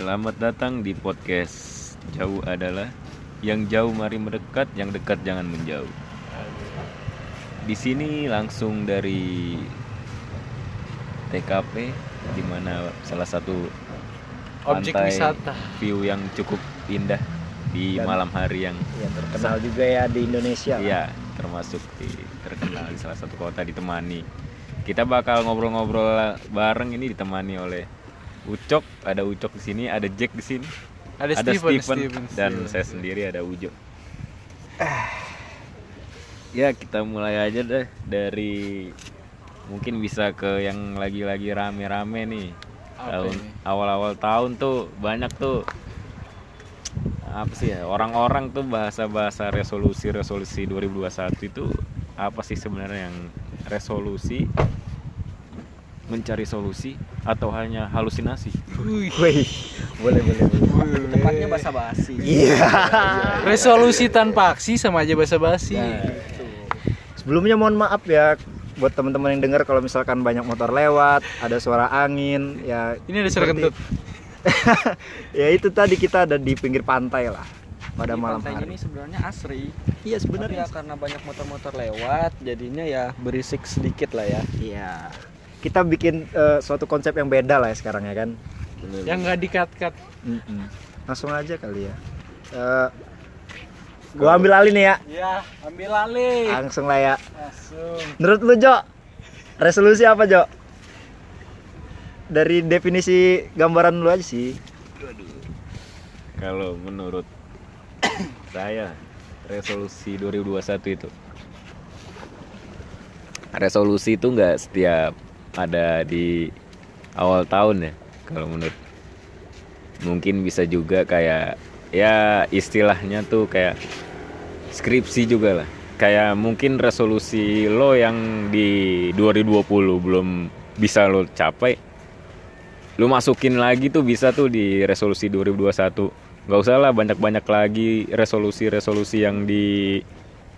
Selamat datang di podcast Jauh adalah yang jauh mari mendekat, yang dekat jangan menjauh. Di sini langsung dari TKP di mana salah satu Objek wisata. view yang cukup indah di Dan- malam hari yang yang terkenal juga ya di Indonesia. Iya, termasuk di terkenal di salah satu kota ditemani. Kita bakal ngobrol-ngobrol bareng ini ditemani oleh Ucok, ada Ucok di sini, ada Jack di sini, Ada, ada Steven, Steven, Steven, dan Steven. saya sendiri ada Ujo. Ya kita mulai aja deh dari mungkin bisa ke yang lagi-lagi rame-rame nih. Apa tahun awal-awal tahun tuh banyak tuh apa sih ya orang-orang tuh bahasa-bahasa resolusi-resolusi 2021 itu apa sih sebenarnya yang resolusi mencari solusi atau hanya halusinasi? Wih. Boleh boleh. boleh. Tepatnya basa basi. Iya. Resolusi tanpa aksi sama aja basa-basi. Nah, Sebelumnya mohon maaf ya buat teman-teman yang dengar kalau misalkan banyak motor lewat, ada suara angin, ya Ini ada suara kentut. ya itu tadi kita ada di pinggir pantai lah pada Di malam hari. ini sebenarnya asri. Iya Tapi sebenarnya. ya karena banyak motor-motor lewat, jadinya ya berisik sedikit lah ya. Iya. Kita bikin eh, suatu konsep yang beda lah ya sekarang ya kan. Yang nggak dikat-kat. Langsung aja kali ya. Eh, gua ambil alih nih ya. Ya, ambil alih. Langsung lah ya. Langsung. Menurut lu Jo, resolusi apa Jo? Dari definisi gambaran lu aja sih. Kalau menurut saya resolusi 2021 itu resolusi itu nggak setiap ada di awal tahun ya kalau menurut mungkin bisa juga kayak ya istilahnya tuh kayak skripsi juga lah. Kayak mungkin resolusi lo yang di 2020 belum bisa lo capai lu masukin lagi tuh bisa tuh di resolusi 2021 nggak usah lah banyak-banyak lagi resolusi-resolusi yang di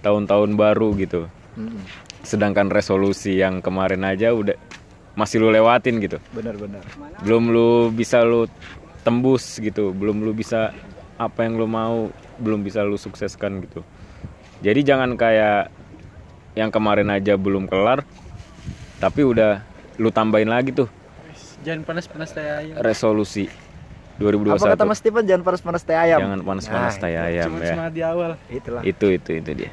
tahun-tahun baru gitu. Mm-mm. sedangkan resolusi yang kemarin aja udah masih lu lewatin gitu Benar-benar. belum lu bisa lu tembus gitu belum lu bisa apa yang lu mau belum bisa lu sukseskan gitu jadi jangan kayak yang kemarin aja belum kelar tapi udah lu tambahin lagi tuh Jangan panas-panas teh ayam. resolusi 2021 Apa kata Mas Steven jangan panas-panas teh ayam. jangan panas-panas Nah, tai ayam Cuma ya semangat di awal. Itulah. itu itu itu dia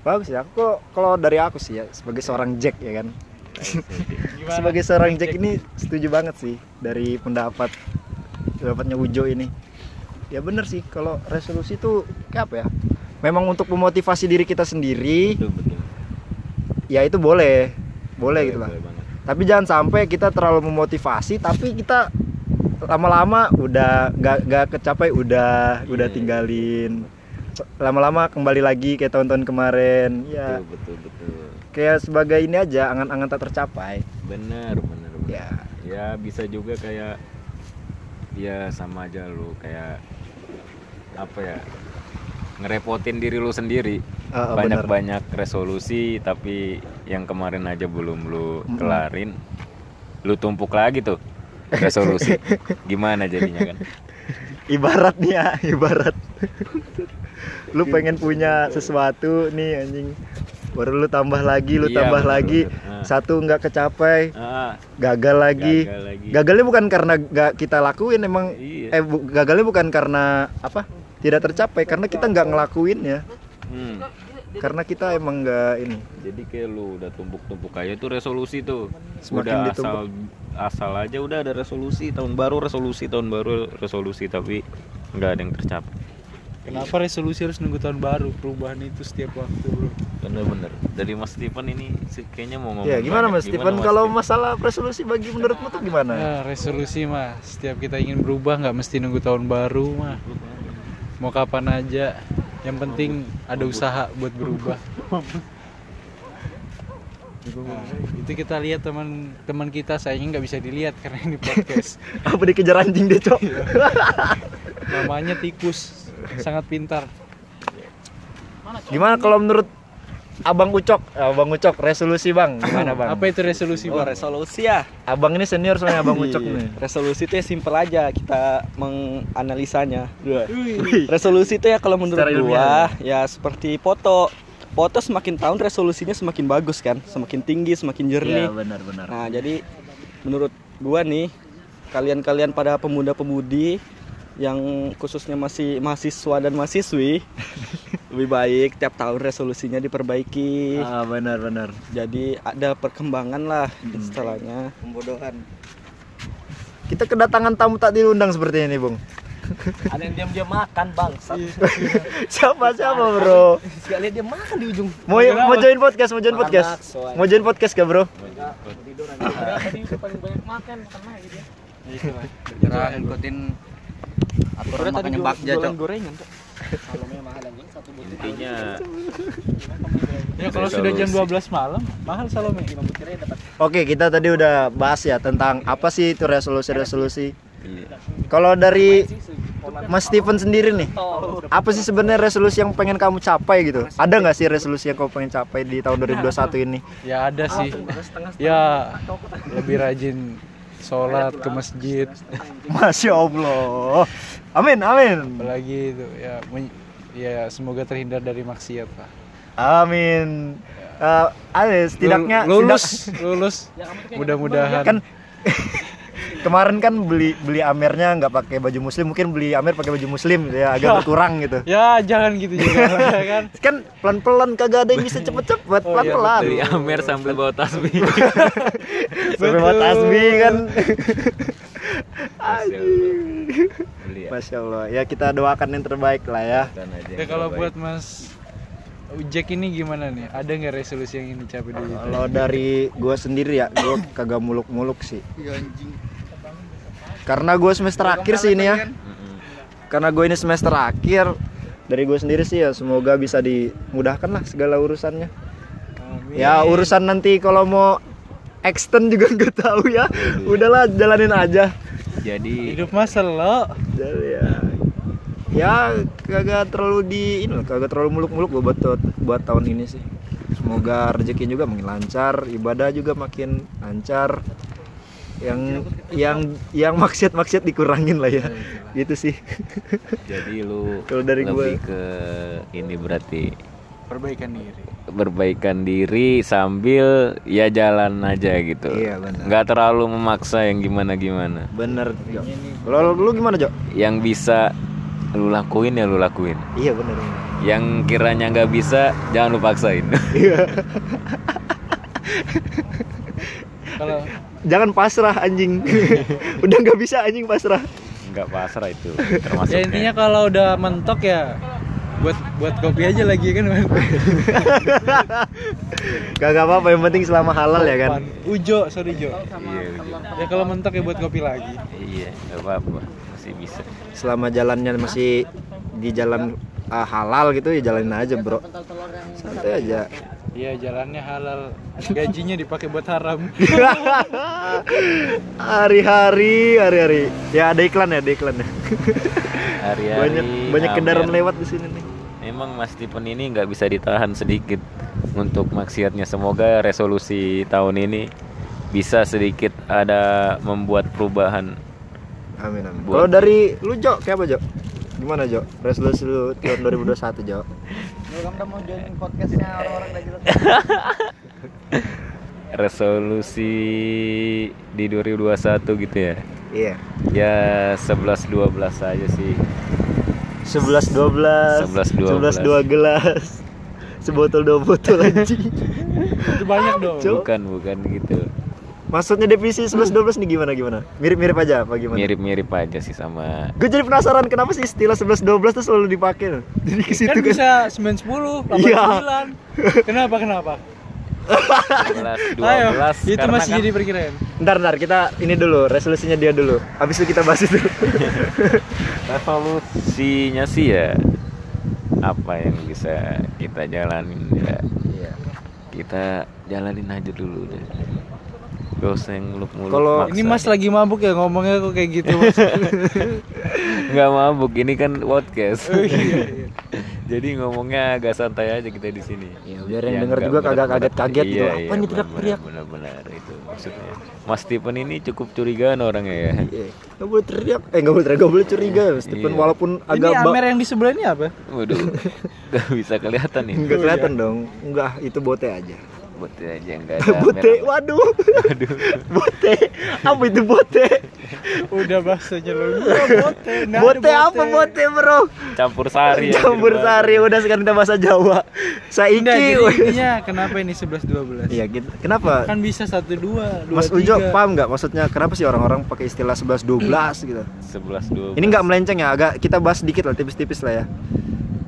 Bagus ya. Aku kok- kalau dari aku sih ya sebagai seorang Jack ya kan. Sebagai seorang Jack ini setuju banget sih dari pendapat pendapatnya Ujo ini. Ya bener sih kalau resolusi itu kayak apa ya? Memang untuk memotivasi diri kita sendiri, betul ya itu boleh. Boleh gitu lah. Tapi jangan sampai kita terlalu memotivasi tapi kita lama-lama udah nggak nggak kecapai udah udah Iya. tinggalin lama-lama kembali lagi kayak tahun-tahun kemarin ya betul betul betul kayak sebagai ini aja angan-angan tak tercapai. Bener bener bener. ya. Ya bisa juga kayak ya sama aja lu kayak apa ya ngerepotin diri lu sendiri. Ah, ah, banyak bener. banyak resolusi tapi yang kemarin aja belum lu Mm-mm. kelarin lu tumpuk lagi tuh resolusi. Gimana jadinya kan? Ibarat nih ya ibarat. Lu pengen punya sesuatu nih anjing baru lu tambah lagi lu Iya, tambah bener, lagi bener. Ah. satu nggak kecapai ah, gagal lagi gagal lagi gagalnya bukan karena nggak kita lakuin emang Iya. eh bu- gagalnya bukan karena apa tidak tercapai karena kita nggak ngelakuin ya Hmm. karena kita emang nggak ini Jadi kayak lu udah tumpuk-tumpuk aja tuh resolusi tuh. Semakin udah ditumpuk. asal asal aja udah ada resolusi tahun baru resolusi tahun baru resolusi tapi nggak ada yang tercapai. Kenapa resolusi harus nunggu tahun baru? Perubahan itu setiap waktu, Bro. Bener-bener. Dari Mas Steven ini sih kayaknya mau ngomong. ya gimana banyak. mas Steven Mas kalau masalah resolusi bagi menurutmu tuh gimana Nah, resolusi mah setiap kita ingin berubah nggak mesti nunggu tahun baru mah. Mau kapan aja. Yang penting ada usaha buat berubah. Nah, itu kita lihat teman-teman kita sayangnya nggak bisa dilihat karena ini podcast. apa dikejar anjing deh cok Namanya tikus, sangat pintar. gimana kalau menurut Abang Ucok, Abang Ucok resolusi Bang. Gimana Bang? Apa itu resolusi Oh, bang? resolusi ya. Abang ini senior soalnya Abang Ucok Iya. nih. Resolusi itu ya simpel aja kita menganalisanya. Resolusi itu ya kalau menurut Secara gua ya seperti foto. Foto semakin tahun resolusinya semakin bagus kan, semakin tinggi, semakin jernih. Iya benar benar. Nah, jadi menurut gua nih, kalian-kalian pada pemuda-pemudi yang khususnya masih mahasiswa dan mahasiswi lebih baik tiap tahun resolusinya diperbaiki. Ah benar benar. Jadi ada perkembangan lah istilahnya. Pembodohan. Kita kedatangan tamu tak diundang seperti ini, Bung. Ada yang diam-diam makan bang. siapa siapa, Bro? Sekali dia makan di ujung. Mau mau join podcast, mau join podcast. Mau join podcast gak, Bro? Tidur aja. Tadi paling banyak makan makan lagi dia. Kira ikutin aturan makanya bakja cok gorengan. Cok. Kalau memang mahal anjing satu botol. intinya Ya kalau sudah jam 12 malam mahal Salome. Oke, kita tadi udah bahas ya tentang apa sih itu resolusi-resolusi. iya. Kalau dari Mas Steven sendiri nih, apa sih sebenarnya resolusi yang pengen kamu capai gitu? Ada nggak sih resolusi yang kamu pengen capai di tahun 2021 ini? Ya ada sih. Ya lebih rajin sholat ke masjid. Masya Allah. Amin, amin. Apalagi itu ya ya semoga terhindar dari maksiat lah. Amin. Eh, ada setidaknya Lul- lulus sedak- lulus mudah-mudahan kan kemarin kan beli beli Amernya nggak pakai baju muslim, mungkin beli Amer pakai baju muslim ya agak berkurang gitu. ya jangan gitu juga ya kan Kan pelan-pelan kagak ada yang bisa cepet-cepet, Oh, iya, pelan-pelan. beli Amer sambil bawa tasbih Sampai buat tasbih kan. Masya Allah. beli ya Masya Allah. Ya kita doakan yang terbaik lah ya. Ya kalau terbaik. buat Mas Jack ini gimana nih ada nggak resolusi yang ingin dicapai dulu Kalau dari gua sendiri ya, gua kagak muluk-muluk sih. Karena gua semester akhir sih ini ya. Karena gue ini semester akhir, dari gue sendiri sih ya semoga bisa dimudahkan lah segala urusannya. Amin. Ya urusan nanti kalau mau extend juga nggak tahu ya. Udahlah jalanin aja. jadi hidup masa lo Jadi ya ya kagak terlalu di ini kagak terlalu muluk-muluk gue buat buat tahun ini sih. Semoga rezeki juga makin lancar, ibadah juga makin lancar. Yang yang yang maksiat-maksiat dikurangin lah ya. Gitu sih. jadi lu Kalau dari lebih gue. ke ini berarti perbaikan diri berbaikan diri sambil ya jalan aja gitu Iya, benar. nggak terlalu memaksa yang gimana gimana Bener, Jo. Kalau lu gimana, Jo? yang bisa lu lakuin ya lu lakuin Iya bener. bener. yang kiranya nggak bisa jangan lu paksain kalau Jangan pasrah anjing. Udah nggak bisa anjing pasrah. nggak pasrah itu termasuk ya intinya kalau udah mentok ya buat buat kopi aja lagi kan Kagak apa-apa, yang penting selama halal ya kan. Ujo sorry Jo iya, iya. ya kalau mentok ya buat kopi lagi iya nggak apa-apa masih bisa Selama jalannya masih di jalan ah, halal gitu ya jalanin aja, Bro. Santai aja. Iya jalannya halal gajinya dipakai buat haram Hari-hari, hari-hari. Ya ada iklan ya, ada iklan ya. hari-hari banyak banyak ngamen. kendaraan lewat di sini nih. Emang Mas Stephen ini nggak bisa ditahan sedikit untuk maksiatnya. Semoga resolusi tahun ini bisa sedikit ada membuat perubahan. Amin amin. Kalau dari lu Jo, kayak apa Jo? Gimana Jo? Resolusi lu tahun 2021 Jo? kamu udah mau join podcastnya orang-orang jelas Resolusi di 2021 gitu ya. Iya. Ya 11 12 aja sih. 11 12 11, 12. 11 dua gelas sebotol dua botol anjing itu banyak dong. Bukan, bukan gitu. Maksudnya definisi 11 12 nih gimana gimana? Mirip-mirip aja apa gimana? Mirip-mirip aja sih sama gue jadi penasaran kenapa sih istilah 11 12 tuh selalu dipakai jadi ke situ kan kan. bisa 9 10 Iya. 8 9 kenapa kenapa? 11 12 ayo itu masih kan jadi perkiraan. Ntar ntar kita ini dulu resolusinya dia dulu. Habis itu kita bahas itu. Resolusinya sih ya apa yang bisa kita jalanin ya? Iya. kita jalanin aja dulu deh gak usah yang muluk-muluk Kalau- ini mas lagi mabuk ya ngomongnya kok kayak gitu mas nggak mabuk ini kan podcast Oh, iya, iya. Jadi ngomongnya agak santai aja kita di sini. Ya, biar yang denger juga kagak kaget-kaget gitu. Apa ini teriak-teriak? Benar-benar itu maksudnya. Mas Stephen ini cukup curigaan orangnya ya. Iya. Nggak boleh teriak, eh nggak boleh teriak, nggak boleh curiga. Stephen Iya. walaupun Ini agak ba- Amer yang di sebelah ini apa? Waduh, gak bisa kelihatan nih. nggak kelihatan dong. Enggak, itu bote aja. Bote aja enggak ada. bote, merah. waduh. bote. Apa itu bote? Udah bahasanya. Gua bote. nah, bote ada apa bote, Bro? Campur sari ya. Campur sari udah sekarang kita bahasa Jawa. Saiki. Woi. intinya kenapa ini 11 12? Iya, gitu. Kenapa? Kan bisa 1 2, 2 Mas Ujo paham nggak maksudnya kenapa sih orang-orang pakai istilah 11 12 gitu? 11 12. Ini nggak melenceng ya, agak kita bahas sedikit lah tipis-tipis lah ya.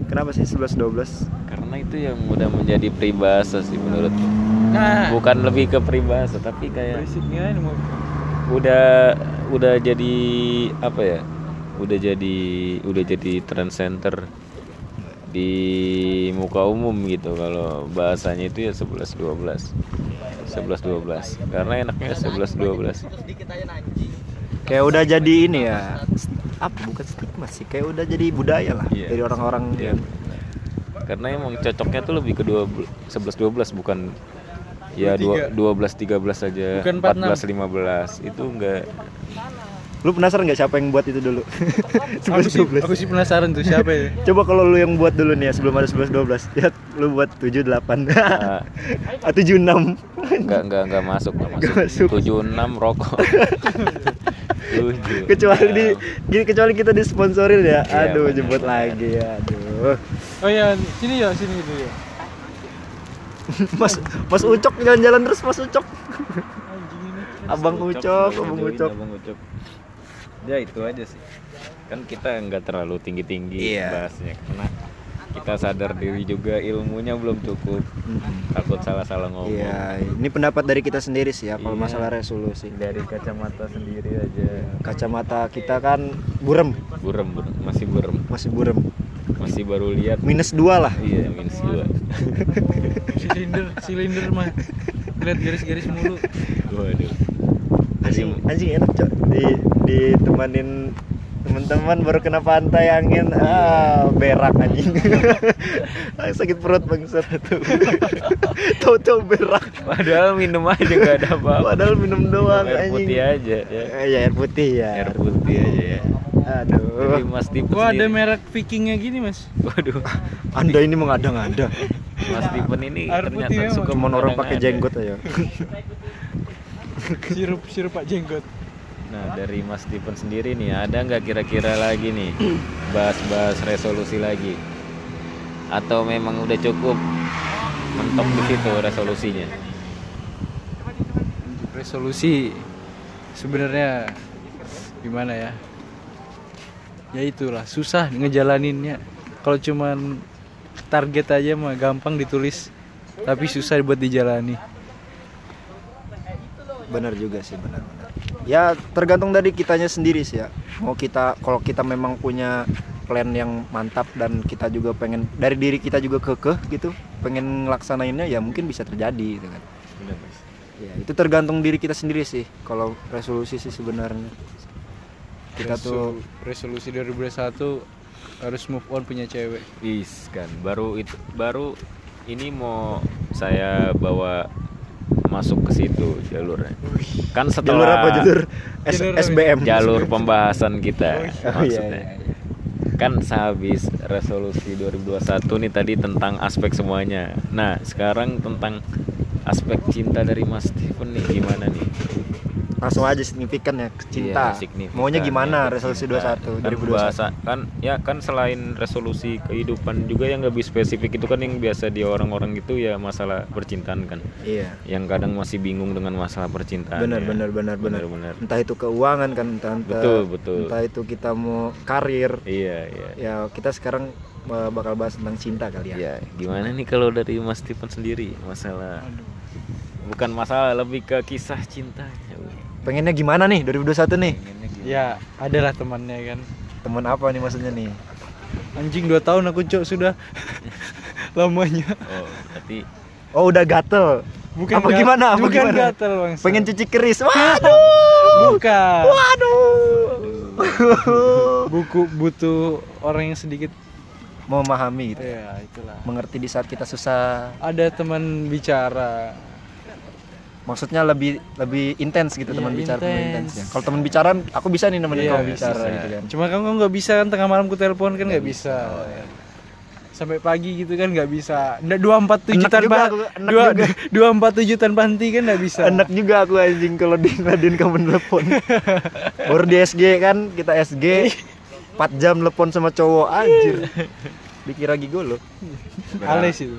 Kenapa sih 11 12? karena itu yang udah menjadi peribahasa sih menurutku. Nah, Bukan lebih ke peribahasa tapi kayak Basicnya ini mau udah udah jadi apa ya udah jadi udah jadi trend center di muka umum gitu kalau bahasanya itu ya 11 12 11 12 karena enaknya 11 12 Kayak udah jadi ini ya. Apa bukan stigma sih, kayak udah jadi budaya lah Iya. dari orang-orang Iya. karena emang cocoknya tuh lebih ke 12 11 12 bukan ya dua- 12 13 aja Bukan 14 15 itu enggak Lu penasaran nggak siapa yang buat itu dulu? aku 11 sih, 12. aku sih penasaran tuh siapa ya? Coba kalau lu yang buat dulu nih ya sebelum ada 11 12. Lihat lu buat 7 8. ah, Ah 7 6. enggak enggak enggak masuk enggak Nggak masuk. masuk. 76 rokok. 7. kecuali di kecuali kita disponsorin ya. Iya, Aduh, jemput lagi ya. Aduh. Oh iya, sini ya, sini dulu ya. Mas Mas Ucok jalan-jalan terus Mas Ucok. Anjing ini. Abang Ucok, Abang Ucok. Abang Ucok. Ya itu aja sih. Kan kita nggak terlalu tinggi-tinggi Iya. bahasnya karena kita sadar diri juga ilmunya belum cukup. Takut salah-salah ngomong. Iya, ini pendapat dari kita sendiri sih ya kalau Iya. masalah resolusi. Dari kacamata sendiri aja. Kacamata kita kan burem, Burem, burem. masih burem. masih burem. Masih baru lihat. Minus dua lah. Iya, minus dua. Silinder, silinder mah. Lihat garis-garis mulu. Waduh. Anjing, anjing enak cok di ditemanin teman-teman baru kena pantai angin ah berak anjing sakit perut bangsat tahu-tahu berak Padahal minum aja nggak ada apa-apa. padahal minum doang Air anjing putih aja ya. Eh, ya air putih ya Air putih aja ya. Aduh Jadi Mas Tipe Wah, ada merek vikingnya gini, Mas. Waduh. anda ini mengada-ngada Mas Stephen ini Air ternyata putih suka cuma orang pakai jenggot aja Sirup sirup Pak Jenggot. Nah dari Mas Stephen sendiri nih ada nggak kira-kira lagi nih bahas-bahas resolusi lagi? Atau memang udah cukup mentok di situ resolusinya? Resolusi sebenarnya gimana ya? Ya itulah, susah ngejalaninnya. Kalau cuman target aja mah gampang ditulis, tapi susah buat dijalani. benar juga sih benar-benar ya tergantung dari kitanya sendiri sih ya. Mau kita kalau kita memang punya plan yang mantap dan kita juga pengen dari diri kita juga kekeh gitu pengen ngelaksanainnya ya mungkin bisa terjadi gitu kan. Ya itu tergantung diri kita sendiri sih kalau resolusi sih sebenarnya kita tuh Resolu- resolusi 2021 harus move on punya cewek. Is kan baru itu baru ini mau saya bawa masuk ke situ jalurnya. Kan setelah jalur apa jalur S- Jalur? SBM jalur pembahasan kita Oh, iya, maksudnya. iya, iya. Kan sehabis resolusi 2021 nih tadi tentang aspek semuanya. Nah, sekarang tentang aspek cinta dari Mas Steven nih gimana nih? Langsung aja signifikan ya cinta. Iya, signifikan, maunya gimana ya, resolusi cinta. 21 kan 2021 bahasa kan ya kan selain resolusi kehidupan juga yang lebih spesifik itu kan yang biasa di orang-orang itu ya masalah percintaan kan. Iya. Yang kadang masih bingung dengan masalah percintaan benar ya. benar benar benar. Benar entah itu keuangan kan entah, entah Betul, betul. entah itu kita mau karir. Iya iya. Ya kita sekarang uh, bakal bahas tentang cinta kali ya. Ya gimana nih kalau dari Mas Steven sendiri masalah bukan masalah lebih ke kisah cintanya pengennya gimana nih 2021 nih? Ya, adalah temannya kan. temen apa nih maksudnya nih? Anjing 2 tahun aku cok sudah. Lamanya. oh tapi oh udah gatel. Bukan apa gimana apa bukan gimana? gatel, Bang. pengen cuci keris. Waduh. Bukan. waduh. Buku butuh orang yang sedikit. Memahami gitu. Ya itulah. Mengerti di saat kita susah. Ada teman bicara maksudnya lebih lebih intens gitu Iya, teman bicara intens. ya. Kalau teman bicara aku bisa nih nemenin Iya, kamu bicara bisa. gitu kan. Cuma kamu nggak bisa kan tengah malam ku telepon kan nggak bisa. sampai pagi gitu kan nggak bisa. Nggak dua empat tujuh tanpa dua dua empat tujuh tanpa henti kan nggak bisa. Enak juga aku anjing kalau di ngeladein kamu telepon. Baru di SG kan kita SG 4 jam telepon sama cowok anjir. Dikira gigolo ales itu.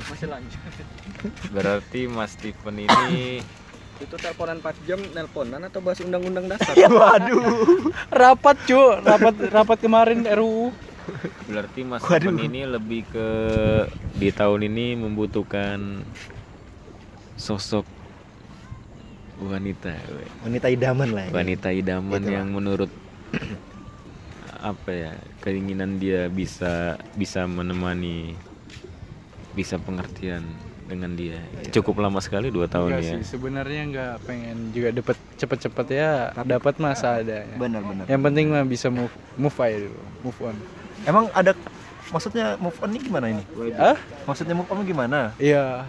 Berarti Mas Steven ini Itu teleponan 4 jam nelponan atau bahas undang-undang dasar? ya waduh rapat cu rapat rapat kemarin RUU berarti Mas Waduh. Ini lebih ke di tahun ini membutuhkan sosok wanita, we. wanita idaman lah ya. wanita idaman Itulah. yang menurut apa ya keinginan dia bisa bisa menemani bisa pengertian dengan dia. Cukup lama sekali dua tahun Enggak ya. sih sebenarnya nggak pengen juga dapat cepet-cepet ya dapat masa ada benar benar. Yang penting mah bisa move move aja dulu move on. Emang ada maksudnya move on ini gimana ini? Ah maksudnya move on gimana? Iya.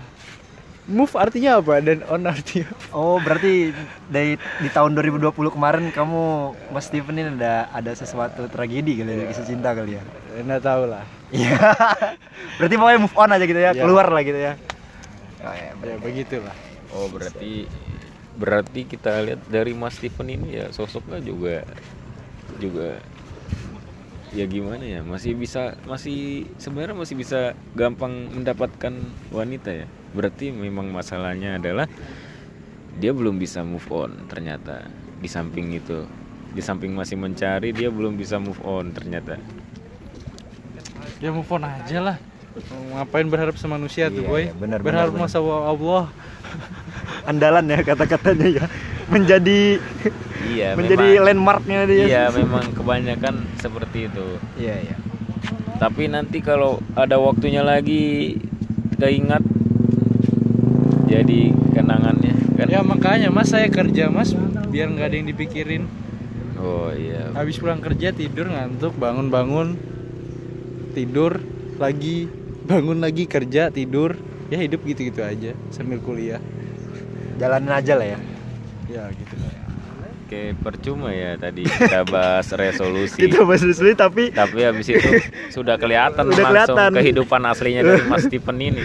Move artinya apa? Dan on artinya oh berarti dari di tahun 2020 kemarin kamu Mas Steven ini ada ada sesuatu tragedi kali ya kisah cinta kali ya? Nggak tahu lah. Iya. Berarti pokoknya move on aja gitu ya, Iya. keluar lah gitu ya. Oh, ya, ya begitulah oh berarti berarti kita lihat dari Mas Steven ini ya sosoknya juga juga ya gimana ya masih bisa masih sebenarnya masih bisa gampang mendapatkan wanita ya. Berarti memang masalahnya adalah dia belum bisa move on ternyata di samping itu. Di samping masih mencari dia belum bisa move on ternyata. Ya move on aja lah ngapain berharap sama manusia tuh Iya, boy? iya, benar, berharap benar, sama Allah. Andalan ya kata-katanya ya. Menjadi iya menjadi memang. landmarknya dia. iya memang kebanyakan seperti itu. Iya, iya. tapi nanti kalau ada waktunya lagi keingat jadi kenangannya kan? Ya makanya mas saya kerja mas biar nggak ada yang dipikirin. Oh iya. Habis pulang kerja tidur ngantuk bangun-bangun tidur lagi bangun lagi kerja tidur ya hidup gitu-gitu aja sambil kuliah Jalanin aja lah ya. ya gitu lah Oke percuma ya tadi kita bahas resolusi Kita bahas resolusi tapi tapi habis itu sudah kelihatan Udah langsung kelihatan. kehidupan aslinya dari Mas Stephen ini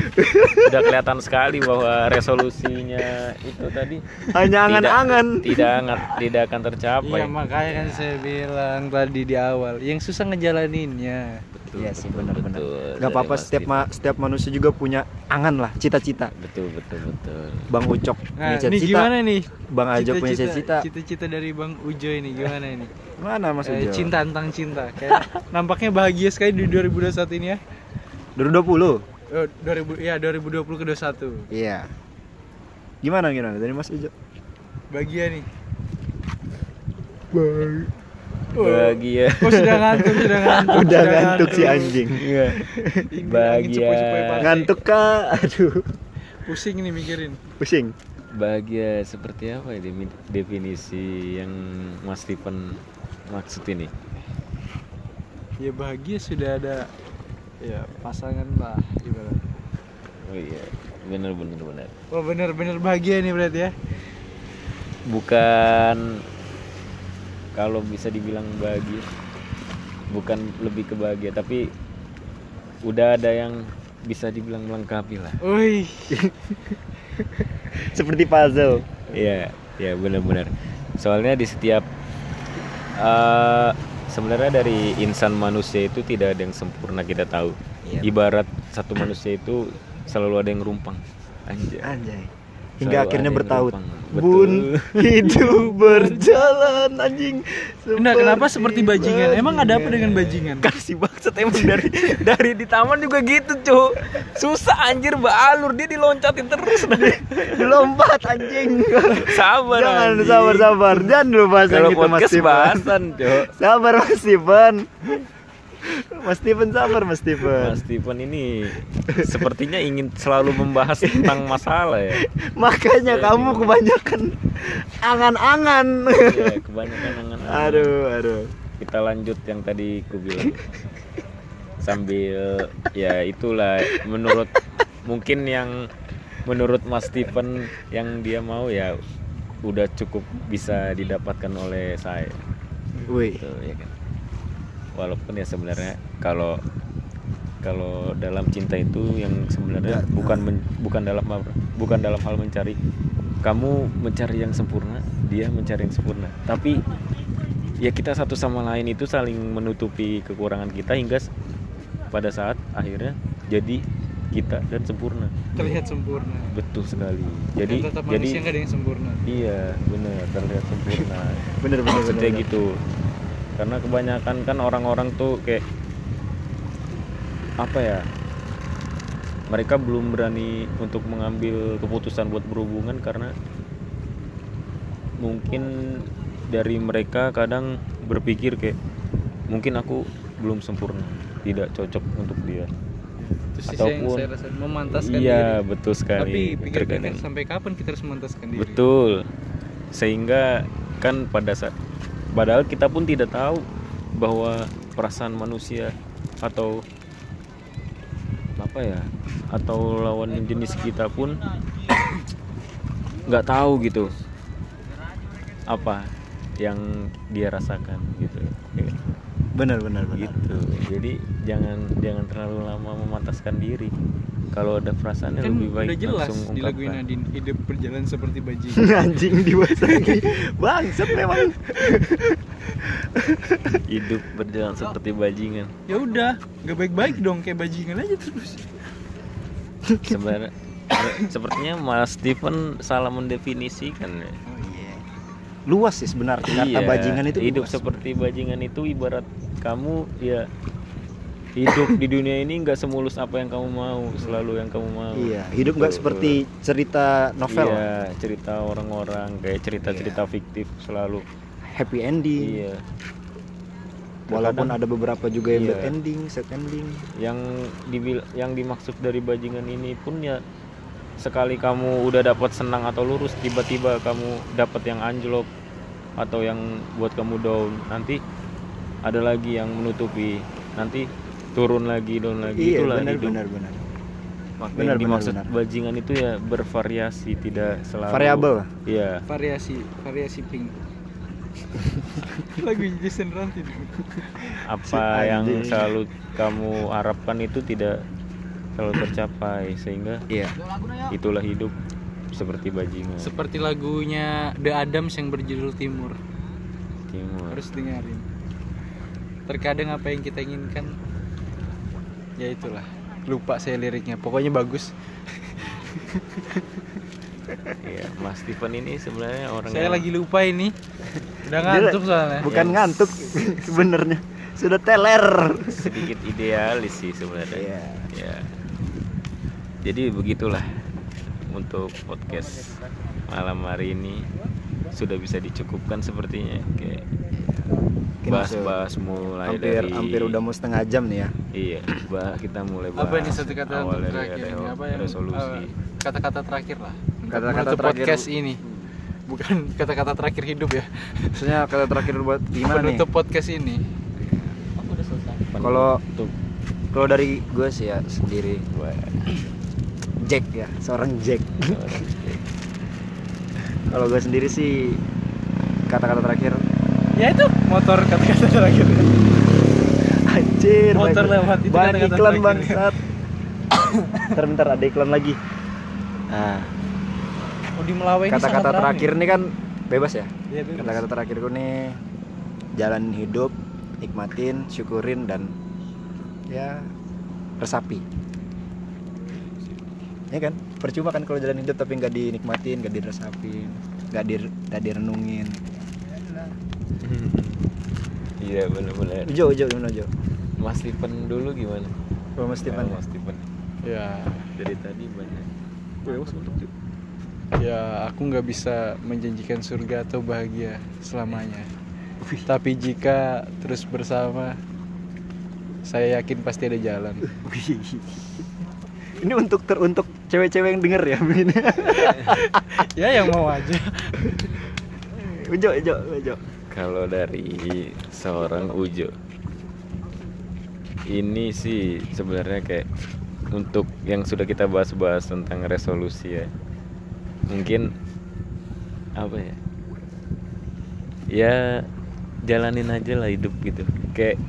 sudah kelihatan sekali bahwa resolusinya itu tadi hanya angan-angan. tidak tidak angan tidak akan tercapai Iya makanya kan saya bilang tadi di awal yang susah ngejalaninnya Iya sih benar-benar. betul. Gak apa-apa setiap ma- setiap manusia juga punya angan lah, cita-cita. betul betul betul Bang Ucok Nah punya ini cita-cita. gimana nih Bang Ajo punya cita-cita. Cita-cita dari Bang Ujo ini gimana ini Mana Mas Eh, Ujo? cinta tentang cinta kayak nampaknya bahagia sekali di 2021 ini ya 2020. oh, 2000 ya 2020 ke 21 Iya. Gimana gimana dari Mas Ujo? bahagia nih bahagia Oh sudah ngantuk, sudah ngantuk. Udah ngantuk si anjing. Iya. Angin Bahagia. Ngantuk kah? Aduh, Pusing nih mikirin. pusing. bahagia seperti apa ya definisi yang Mas Stephen maksud ini Ya bahagia sudah ada ya pasangan lah gimana. oh iya benar benar benar Oh bener-bener bahagia nih berarti ya. bukan kalau bisa dibilang bahagia bukan lebih ke bahagia tapi udah ada yang bisa dibilang melengkapi lah Wih, Seperti puzzle. Iya, ya benar-benar. Soalnya di setiap eh sebenarnya dari insan manusia itu tidak ada yang sempurna kita tahu. Iya. Ibarat satu manusia itu selalu ada yang rumpang. Anjay. Anjay. Selalu Hingga akhirnya ada yang bertaut. Bun, hidup berjalan anjing. Nah, kenapa seperti bajingan? Emang ada apa dengan bajingan? Kasih bangsat emang dari dari di taman juga gitu, Cuk. Susah anjir balur dia diloncatin terus. Dilompat anjing. sabar. Jangan anjing. sabar sabar. Jangan dulu bahasan Kalau kita Mas podcast Steven. bahasan. Sabar Mas Steven. Mas Steven sabar Mas Steven. Mas Steven ini sepertinya ingin selalu membahas tentang masalah ya. Makanya kamu kebanyakan angan-angan. Ya, kebanyakan angan aduh, aduh. Kita lanjut yang tadi ku bilang. sambil ya itulah menurut mungkin yang menurut Mas Steven yang dia mau ya udah cukup bisa didapatkan oleh saya Wih. gitu ya kan walaupun ya sebenarnya kalau kalau dalam cinta itu yang sebenarnya Nggak, bukan men- bukan dalam bukan dalam hal mencari kamu mencari yang sempurna dia mencari yang sempurna. Tapi ya kita satu sama lain itu saling menutupi kekurangan kita hingga pada saat akhirnya jadi kita dan sempurna. Terlihat sempurna. Betul sekali. Jadi Dan tetap jadi manusia nggak ada yang sempurna. Iya benar terlihat sempurna. Maksudnya bener. gitu karena kebanyakan kan orang-orang tuh kayak apa ya mereka belum berani untuk mengambil keputusan buat berhubungan karena mungkin dari mereka kadang berpikir kayak mungkin aku belum sempurna tidak cocok untuk dia. Itu sih saya yang Ataupun- saya memantaskan iya diri. betul tapi sekali pikir-pikir Terkadang- sampai kapan kita harus memantaskan diri? Betul. Sehingga kan pada saat padahal kita pun tidak tahu bahwa perasaan manusia atau apa ya atau lawan jenis kita pun nggak tahu gitu apa yang dia rasakan gitu. Bener bener bener. gitu. Jadi jangan jangan terlalu lama memantaskan diri kalau ada perasaannya kan lebih baik udah jelas langsung di lagu. Nadine hidup berjalan seperti bajingan Anjing diwasani. Bangsat memang. hidup berjalan seperti bajingan ya udah nggak baik-baik dong kayak bajingan aja terus sebenarnya sepertinya Mas Steven salah mendefinisikan ya. Oh iya. Luas sih sebenarnya kata Iya, bajingan itu hidup luas. seperti bajingan itu ibarat kamu ya hidup di dunia ini nggak semulus apa yang kamu mau selalu yang kamu mau Iya, hidup nggak seperti cerita novel. iya cerita orang-orang kayak cerita-cerita fiktif selalu Happy ending. iya Walaupun ada beberapa juga yang Iya. bad ending, sad ending. yang dibil yang dimaksud dari bajingan ini pun ya sekali kamu udah dapat senang atau lurus tiba-tiba kamu dapat yang anjlok atau yang buat kamu down nanti ada lagi yang menutupi nanti turun lagi down lagi Iya, itulah benar hidup. benar benar. Makanya benar, yang benar, dimaksud benar. bajingan itu ya bervariasi tidak selalu Variabel. iya. Variasi variasi pink. Lagu Jason Rantin apa yang selalu kamu harapkan itu tidak selalu tercapai sehingga Iya. itulah hidup seperti bajingan. Seperti lagunya The Adams yang berjudul Timur. Timur. Harus dengerin. Terkadang apa yang kita inginkan ya itulah lupa saya liriknya pokoknya bagus Iya, Mas Steven ini sebenarnya orang saya yang lagi lupa ini udah ngantuk soalnya Bukan Yes. ngantuk sebenarnya. Sudah teler. sedikit idealis sih sebenarnya. Iya. Ya. Jadi begitulah untuk podcast malam hari ini sudah bisa dicukupkan sepertinya kayak Mungkin bahas-bahas mulai hampir dari hampir udah mau setengah jam nih ya. iya bah kita mulai bahas apa nih satu kata awal untuk dari terakhir ini apa yang resolusi eh, kata-kata terakhir lah untuk Kata-kata terakhir- podcast ini bukan kata-kata terakhir hidup ya Maksudnya kata terakhir buat gimana nih? penutup podcast ini Aku udah selesai. Kalau-. Kalau dari gue sih ya sendiri Wah, Jack ya, seorang Jack. seorang Jack. Kalau gue sendiri sih kata-kata terakhir ya itu motor kata-kata terakhir Anjir, Motor banyak- lewat, itu banyak iklan terakhir. bangsat. Bentar, bentar ada iklan lagi. Nah, oh di Melawai ini kata-kata terakhir nih kan bebas ya. Iya. Kata-kata terakhirku nih jalan hidup, nikmatin, syukurin dan ya resapi. Ya kan? Percuma kan kalau jalan hidup tapi nggak dinikmatin, nggak diresapin, nggak di nggak direnungin. Iya benar-benar Ujo, ujo, gimana ujo? Mas Steven dulu gimana? Kalau Mas Steven Ya, Mas Steven. Ya. Dari tadi banyak. Ya aku nggak bisa menjanjikan surga atau bahagia selamanya. Tapi jika terus bersama saya yakin pasti ada jalan. Ini untuk teruntuk cewek-cewek yang denger ya begini. ya yang mau aja. Ujo, ujo, ujo. Kalau dari seorang Ujo ini sih sebenarnya kayak untuk yang sudah kita bahas-bahas tentang resolusi ya. Mungkin apa ya? Ya jalanin aja lah hidup gitu. Kayak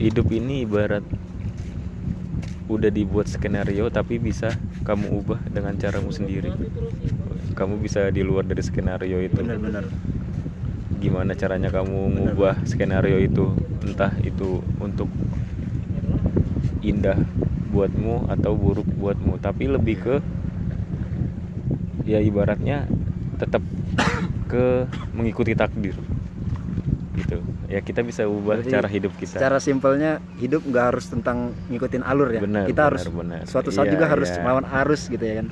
hidup ini ibarat udah dibuat skenario tapi bisa kamu ubah dengan caramu sendiri. Kamu bisa di luar dari skenario itu. Benar-benar gimana caranya kamu ngubah skenario itu? Entah itu untuk indah buatmu atau buruk buatmu. Tapi lebih ke ya ibaratnya tetap ke mengikuti takdir. Gitu. Ya kita bisa ubah Berarti cara hidup kita. secara simpelnya hidup nggak harus tentang ngikutin alur ya? Benar, kita benar, harus benar. suatu saat Iya, juga harus iya. melawan arus gitu ya kan?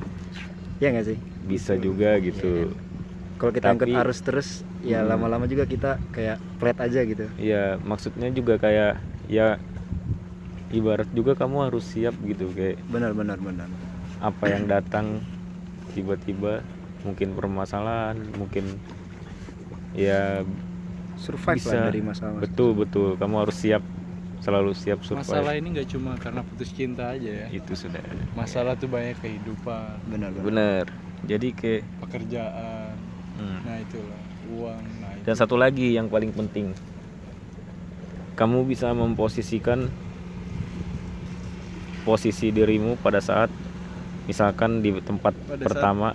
Ya nggak sih? Bisa juga gitu kalau kita Tapi- ngikut arus terus ya Hmm. lama-lama juga kita kayak flat aja gitu. Ya maksudnya juga kayak ya ibarat juga kamu harus siap gitu kayak benar benar benar. apa yang datang tiba-tiba mungkin permasalahan mungkin ya survive bisa. lah dari masalah. Betul betul. Kamu harus siap selalu siap survive. Masalah ini nggak cuma karena putus cinta aja ya. itu sudah. Masalah tuh banyak kehidupan, benar benar. Benar. Jadi kayak pekerjaan. Hmm. Nah itulah uang. Nah itu. dan satu lagi yang paling penting kamu bisa memposisikan posisi dirimu pada saat misalkan di tempat Pada pertama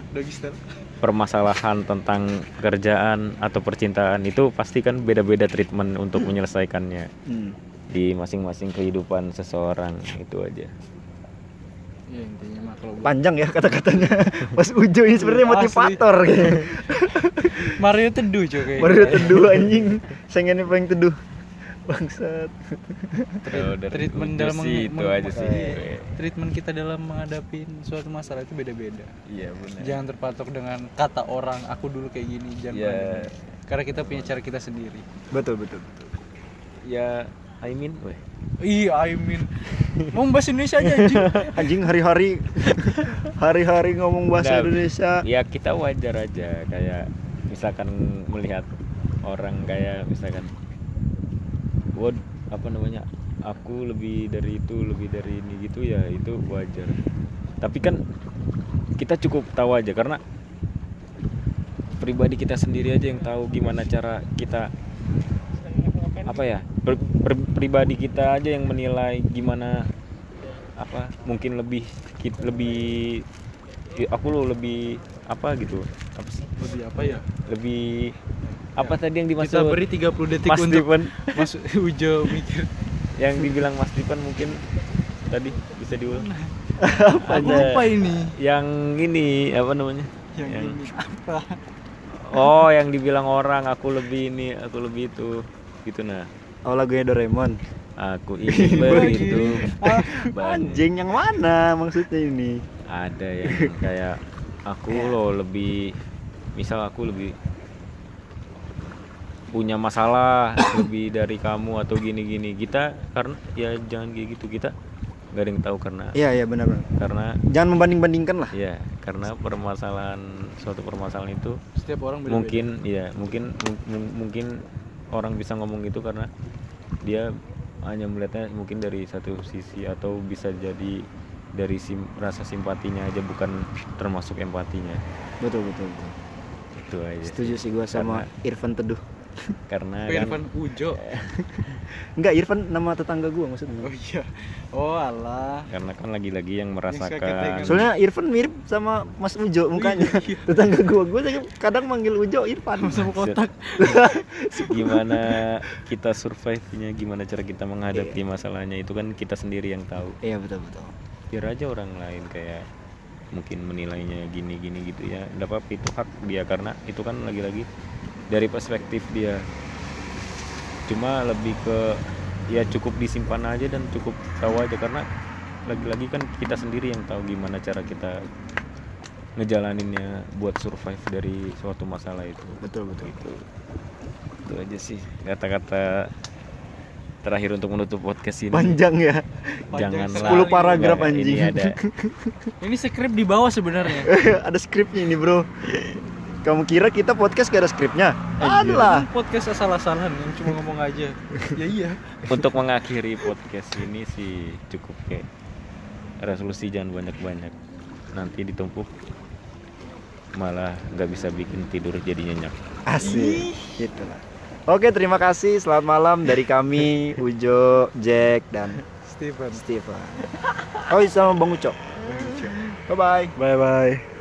permasalahan tentang pekerjaan atau percintaan itu pasti kan beda-beda treatment untuk menyelesaikannya Hmm. di masing-masing kehidupan seseorang itu aja. Ya intinya panjang ya kata-katanya Mas Ujo ini sebenarnya motivator kayaknya Mario teduh cuy baru teduh anjing saingannya paling teduh bangsat treatment dalam sih meng- itu aja sih. iya, treatment kita dalam menghadapi suatu masalah itu beda-beda. Iya benar. Jangan terpatok dengan kata orang aku dulu kayak gini, jangan. Iya. Karena kita punya cara kita sendiri. betul betul betul Ya, I mean, weh. Iya, I mean. Mau bahasa Indonesia aja anjing. anjing hari-hari hari-hari ngomong bahasa Nggak, Indonesia Ya kita wajar aja kayak misalkan melihat orang kayak misalkan what apa namanya aku lebih dari itu lebih dari ini gitu ya itu wajar tapi kan kita cukup tahu aja karena pribadi kita sendiri aja yang tahu gimana cara kita apa ya per- per- pribadi kita aja yang menilai gimana apa mungkin lebih lebih i- aku lo lebih apa gitu. Apa sih? Lebih apa ya? lebih apa tadi yang Kita dimaksud? beri 30 detik Mas untuk Dipan Mas Ujo mikir. yang dibilang Mas Dipan mungkin tadi bisa diulang. Aku lupa ini. yang ini apa namanya? Yang Yang- ini apa? oh yang dibilang orang aku lebih ini aku lebih itu. Gitu nah oh lagunya Doraemon? Aku ingin begitu. Ah, anjing yang mana maksudnya ini? Ada yang kayak aku loh lebih misal aku lebih punya masalah lebih dari kamu atau gini-gini. Kita karena ya jangan kayak gitu kita nggak ada yang tahu karena iya iya benar benar. Karena jangan membanding-bandingkan lah. Ya karena permasalahan suatu permasalahan itu Setiap orang beda-beda. mungkin ya mungkin mung- mung- mungkin orang bisa ngomong gitu karena dia hanya melihatnya mungkin dari satu sisi atau bisa jadi dari sim- rasa simpatinya aja bukan termasuk empatinya betul betul, betul. itu aja setuju sih gua sama Irfan Teduh karena kan Irfan Ujo. enggak Irfan nama tetangga gua maksudnya. Oh iya. Oh alah. karena kan lagi-lagi yang merasakan. soalnya Irfan mirip sama Mas Ujo mukanya Iya. tetangga gua. Gua kadang manggil Ujo Irfan. Sama kotak. gimana kita survive-nya? Gimana cara kita menghadapi masalahnya? Itu kan kita sendiri yang tahu. Iya betul betul. Biar aja orang lain kayak mungkin menilainya gini gini gitu ya. Nggak apa-apa itu hak dia. Karena itu kan lagi-lagi dari perspektif dia cuma lebih ke ya cukup disimpan aja dan cukup tahu aja. Karena lagi-lagi kan kita sendiri yang tahu gimana cara kita ngejalaninnya buat survive dari suatu masalah itu. Betul betul. Itu itu aja sih kata-kata terakhir untuk menutup podcast ini. Panjang ya. Jangan 10 paragraf, ini anjing. ada. Ini skrip di bawah sebenarnya. ada skripnya ini bro Kamu kira kita podcast gak ada skripnya? Eh, iya. Adalah. podcast asal-asalan yang cuma ngomong aja ya iya Untuk mengakhiri podcast ini sih cukup kayak resolusi jangan banyak-banyak. Nanti ditumpuk malah nggak bisa bikin tidur jadi nyenyak. Asik. Gitu lah. Oke, terima kasih. Selamat malam dari kami, Ujo, Jack, dan Steven Steven. Oh, sama Bang Uco. Bye bye. bye bye